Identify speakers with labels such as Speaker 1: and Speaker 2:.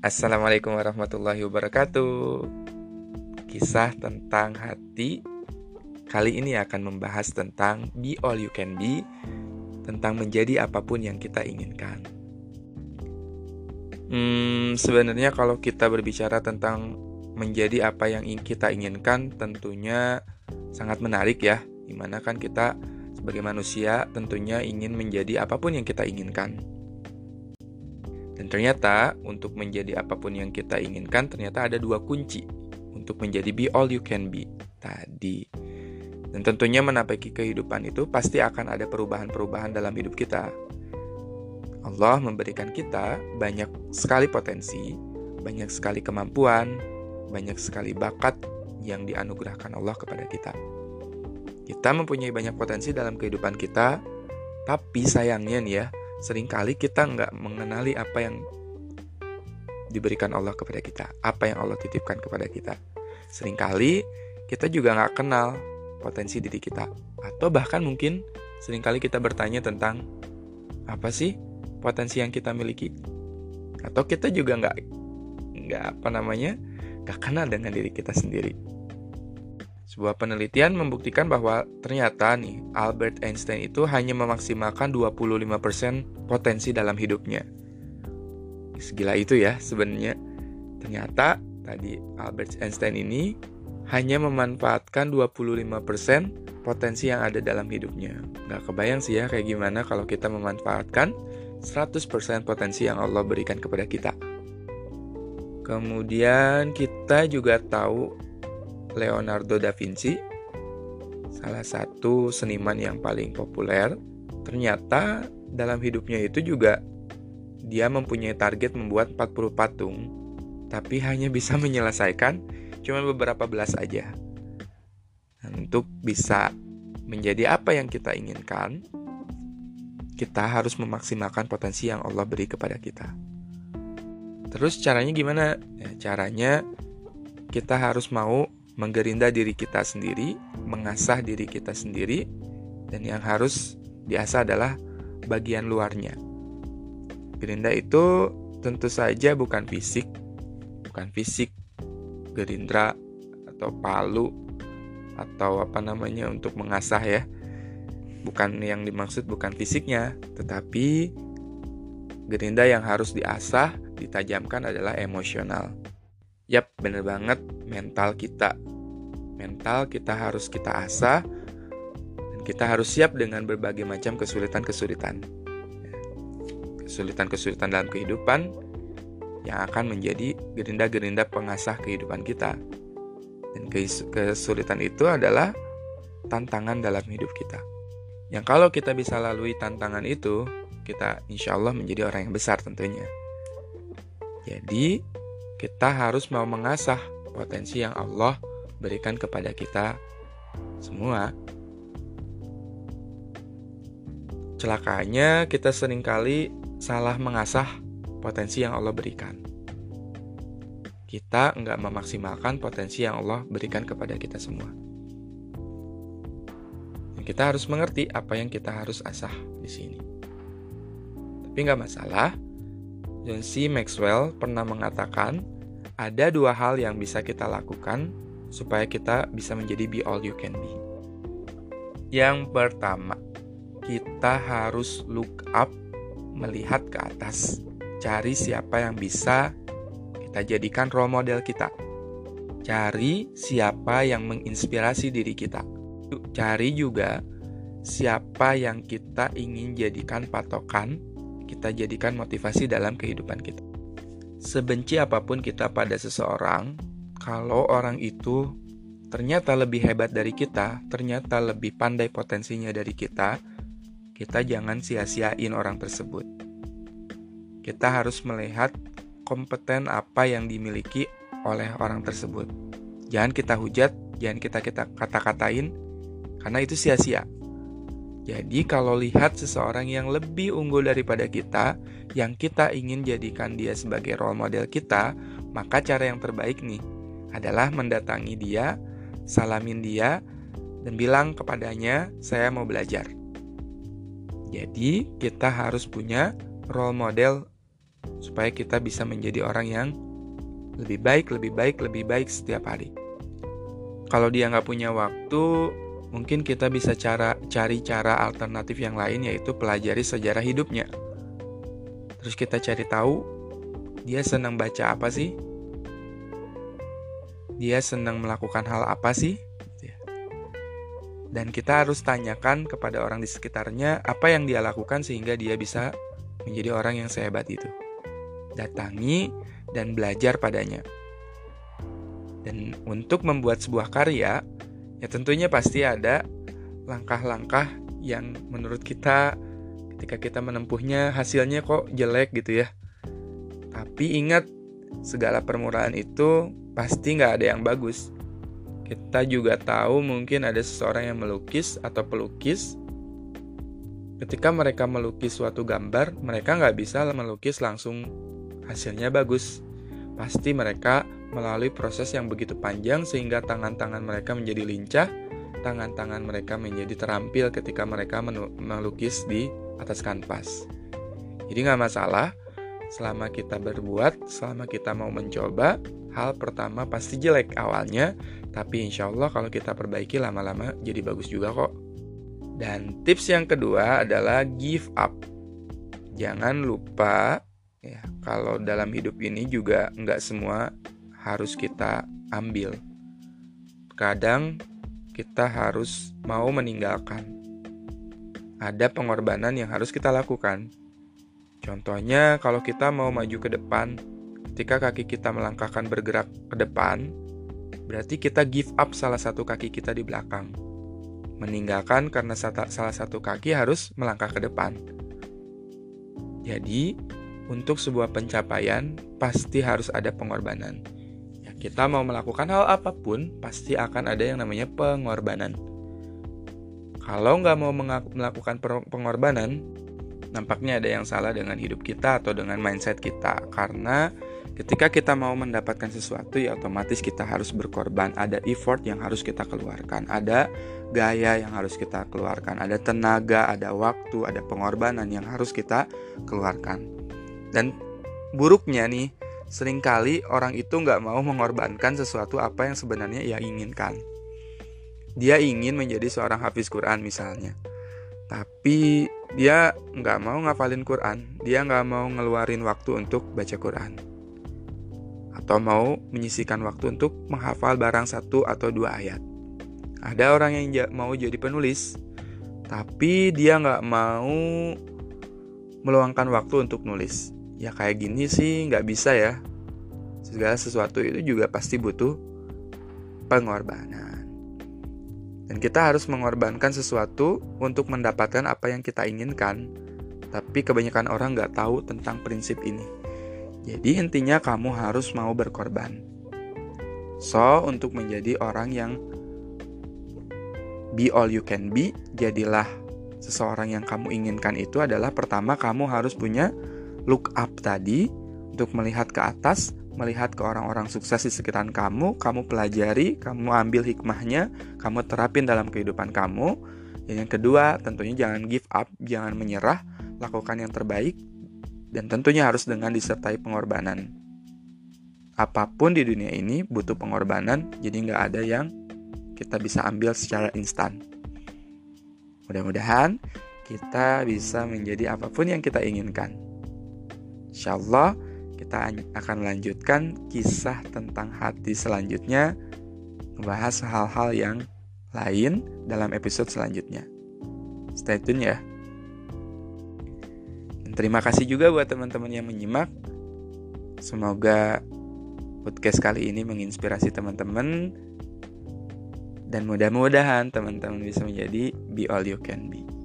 Speaker 1: Assalamualaikum warahmatullahi wabarakatuh. Kisah tentang hati kali ini akan membahas tentang be all you can be, tentang menjadi apa pun yang kita inginkan. Hmm, sebenarnya kalau kita berbicara tentang menjadi apa yang kita inginkan, tentunya sangat menarik ya. Di mana kan kita sebagai manusia tentunya ingin menjadi apa pun yang kita inginkan dan ternyata untuk menjadi apa pun yang kita inginkan ternyata ada dua kunci untuk menjadi be all you can be tadi. Dan tentunya menapaki kehidupan itu pasti akan ada perubahan-perubahan dalam hidup kita. Allah memberikan kita banyak sekali potensi, banyak sekali kemampuan, banyak sekali bakat yang dianugerahkan Allah kepada kita. Kita mempunyai banyak potensi dalam kehidupan kita, tapi sayangnya nih ya, sering kali kita nggak mengenali apa yang diberikan Allah kepada kita, apa yang Allah titipkan kepada kita. Seringkali kita juga nggak kenal potensi diri kita, atau bahkan mungkin sering kali kita bertanya tentang apa sih potensi yang kita miliki, atau kita juga nggak nggak apa namanya nggak kenal dengan diri kita sendiri. Sebuah penelitian membuktikan bahwa ternyata nih Albert Einstein itu hanya memaksimalkan 25% potensi dalam hidupnya. Segila itu ya sebenarnya. Ternyata tadi Albert Einstein ini hanya memanfaatkan 25% potensi yang ada dalam hidupnya. Gak kebayang sih ya kayak gimana kalau kita memanfaatkan 100% potensi yang Allah berikan kepada kita. Kemudian kita juga tahu Leonardo da Vinci, salah satu seniman yang paling populer, ternyata dalam hidupnya itu juga dia mempunyai target membuat 40 patung, tapi hanya bisa menyelesaikan cuma beberapa belas aja. Untuk bisa menjadi apa yang kita inginkan, kita harus memaksimalkan potensi yang Allah beri kepada kita. Terus caranya gimana? Ya, caranya kita harus mau menggerinda diri kita sendiri, mengasah diri kita sendiri, dan yang harus diasah adalah bagian luarnya. Gerinda itu tentu saja bukan fisik, bukan fisik, gerindra atau palu atau apa namanya untuk mengasah ya. Bukan yang dimaksud bukan fisiknya, tetapi gerinda yang harus diasah, ditajamkan adalah emosional. Yap, bener banget mental kita. Mental kita harus kita asah dan kita harus siap dengan berbagai macam kesulitan-kesulitan. Kesulitan-kesulitan dalam kehidupan yang akan menjadi gerinda-gerinda pengasah kehidupan kita. Dan kesulitan itu adalah tantangan dalam hidup kita. Yang kalau kita bisa lalui tantangan itu, kita insya Allah menjadi orang yang besar tentunya. Jadi, kita harus mau mengasah potensi yang Allah berikan kepada kita semua. Celakanya kita sering kali salah mengasah potensi yang Allah berikan. Kita nggak memaksimalkan potensi yang Allah berikan kepada kita semua. Dan kita harus mengerti apa yang kita harus asah di sini. Tapi nggak masalah, John C. Maxwell pernah mengatakan, ada dua hal yang bisa kita lakukan supaya kita bisa menjadi be all you can be. Yang pertama, kita harus look up, melihat ke atas, cari siapa yang bisa kita jadikan role model kita. Cari siapa yang menginspirasi diri kita. Cari juga siapa yang kita ingin jadikan patokan kita jadikan motivasi dalam kehidupan kita. Sebenci apa pun kita pada seseorang, kalau orang itu ternyata lebih hebat dari kita, ternyata lebih pandai potensinya dari kita, kita jangan sia-siain orang tersebut. Kita harus melihat kompeten apa yang dimiliki oleh orang tersebut. Jangan kita hujat, jangan kita kita kata-katain, karena itu sia-sia. Jadi kalau lihat seseorang yang lebih unggul daripada kita, yang kita ingin jadikan dia sebagai role model kita, maka cara yang terbaik nih adalah mendatangi dia, salamin dia, dan bilang kepadanya, "Saya mau belajar." Jadi, kita harus punya role model supaya kita bisa menjadi orang yang lebih baik, lebih baik, lebih baik setiap hari. Kalau dia nggak punya waktu, mungkin kita bisa cara cari cara alternatif yang lain yaitu pelajari sejarah hidupnya. Terus kita cari tahu dia senang baca apa sih? Dia senang melakukan hal apa sih? Dan kita harus tanyakan kepada orang di sekitarnya apa yang dia lakukan sehingga dia bisa menjadi orang yang sehebat itu. Datangi dan belajar padanya. Dan untuk membuat sebuah karya, ya tentunya pasti ada langkah-langkah yang menurut kita ketika kita menempuhnya hasilnya kok jelek gitu ya. Tapi ingat, segala permulaan itu pasti nggak ada yang bagus. Kita juga tahu mungkin ada seseorang yang melukis atau pelukis. Ketika mereka melukis suatu gambar, mereka nggak bisa melukis langsung hasilnya bagus. Pasti mereka melalui proses yang begitu panjang sehingga tangan-tangan mereka menjadi lincah, tangan-tangan mereka menjadi terampil ketika mereka melukis di atas kanvas. Jadi nggak masalah, selama kita berbuat, selama kita mau mencoba, hal pertama pasti jelek awalnya, tapi insya Allah kalau kita perbaiki lama-lama jadi bagus juga kok. Dan tips yang kedua adalah give up. Jangan lupa ya kalau dalam hidup ini juga nggak semua harus kita ambil. Kadang kita harus mau meninggalkan. Ada pengorbanan yang harus kita lakukan. Contohnya kalau kita mau maju ke depan, ketika kaki kita melangkahkan bergerak ke depan, berarti kita give up salah satu kaki kita di belakang. Meninggalkan karena salah satu kaki harus melangkah ke depan. Jadi, untuk sebuah pencapaian pasti harus ada pengorbanan. Kita mau melakukan hal apa pun, pasti akan ada yang namanya pengorbanan. Kalau nggak mau melakukan pengorbanan, nampaknya ada yang salah dengan hidup kita atau dengan mindset kita. Karena Ketika kita mau mendapatkan sesuatu, ya otomatis kita harus berkorban. Ada effort yang harus kita keluarkan, ada gaya yang harus kita keluarkan, ada tenaga, ada waktu, ada pengorbanan yang harus kita keluarkan. Dan buruknya nih, sering kali orang itu nggak mau mengorbankan sesuatu apa yang sebenarnya ia inginkan. Dia ingin menjadi seorang hafiz Quran misalnya, tapi dia nggak mau ngafalin Quran, dia nggak mau ngeluarin waktu untuk baca Quran atau mau menyisikan waktu untuk menghafal barang satu atau dua ayat. Ada orang yang mau jadi penulis, tapi dia nggak mau meluangkan waktu untuk nulis. Ya kayak gini sih nggak bisa ya. Segala sesuatu itu juga pasti butuh pengorbanan. Dan kita harus mengorbankan sesuatu untuk mendapatkan apa yang kita inginkan. Tapi kebanyakan orang nggak tahu tentang prinsip ini. Jadi intinya kamu harus mau berkorban. So, untuk menjadi orang yang be all you can be, jadilah seseorang yang kamu inginkan itu adalah pertama kamu harus punya look up tadi untuk melihat ke atas, melihat ke orang-orang sukses di sekitar kamu, kamu pelajari, kamu ambil hikmahnya, kamu terapin dalam kehidupan kamu. Dan yang kedua, tentunya jangan give up, jangan menyerah, lakukan yang terbaik, dan tentunya harus dengan disertai pengorbanan. Apa pun di dunia ini butuh pengorbanan, jadi nggak ada yang kita bisa ambil secara instan. Mudah-mudahan kita bisa menjadi apa pun yang kita inginkan. Insya Allah kita akan melanjutkan kisah tentang hati selanjutnya, membahas hal-hal yang lain dalam episode selanjutnya. Stay tune ya. Terima kasih juga buat teman-teman yang menyimak. Semoga podcast kali ini menginspirasi teman-teman dan mudah-mudahan teman-teman bisa menjadi be all you can be.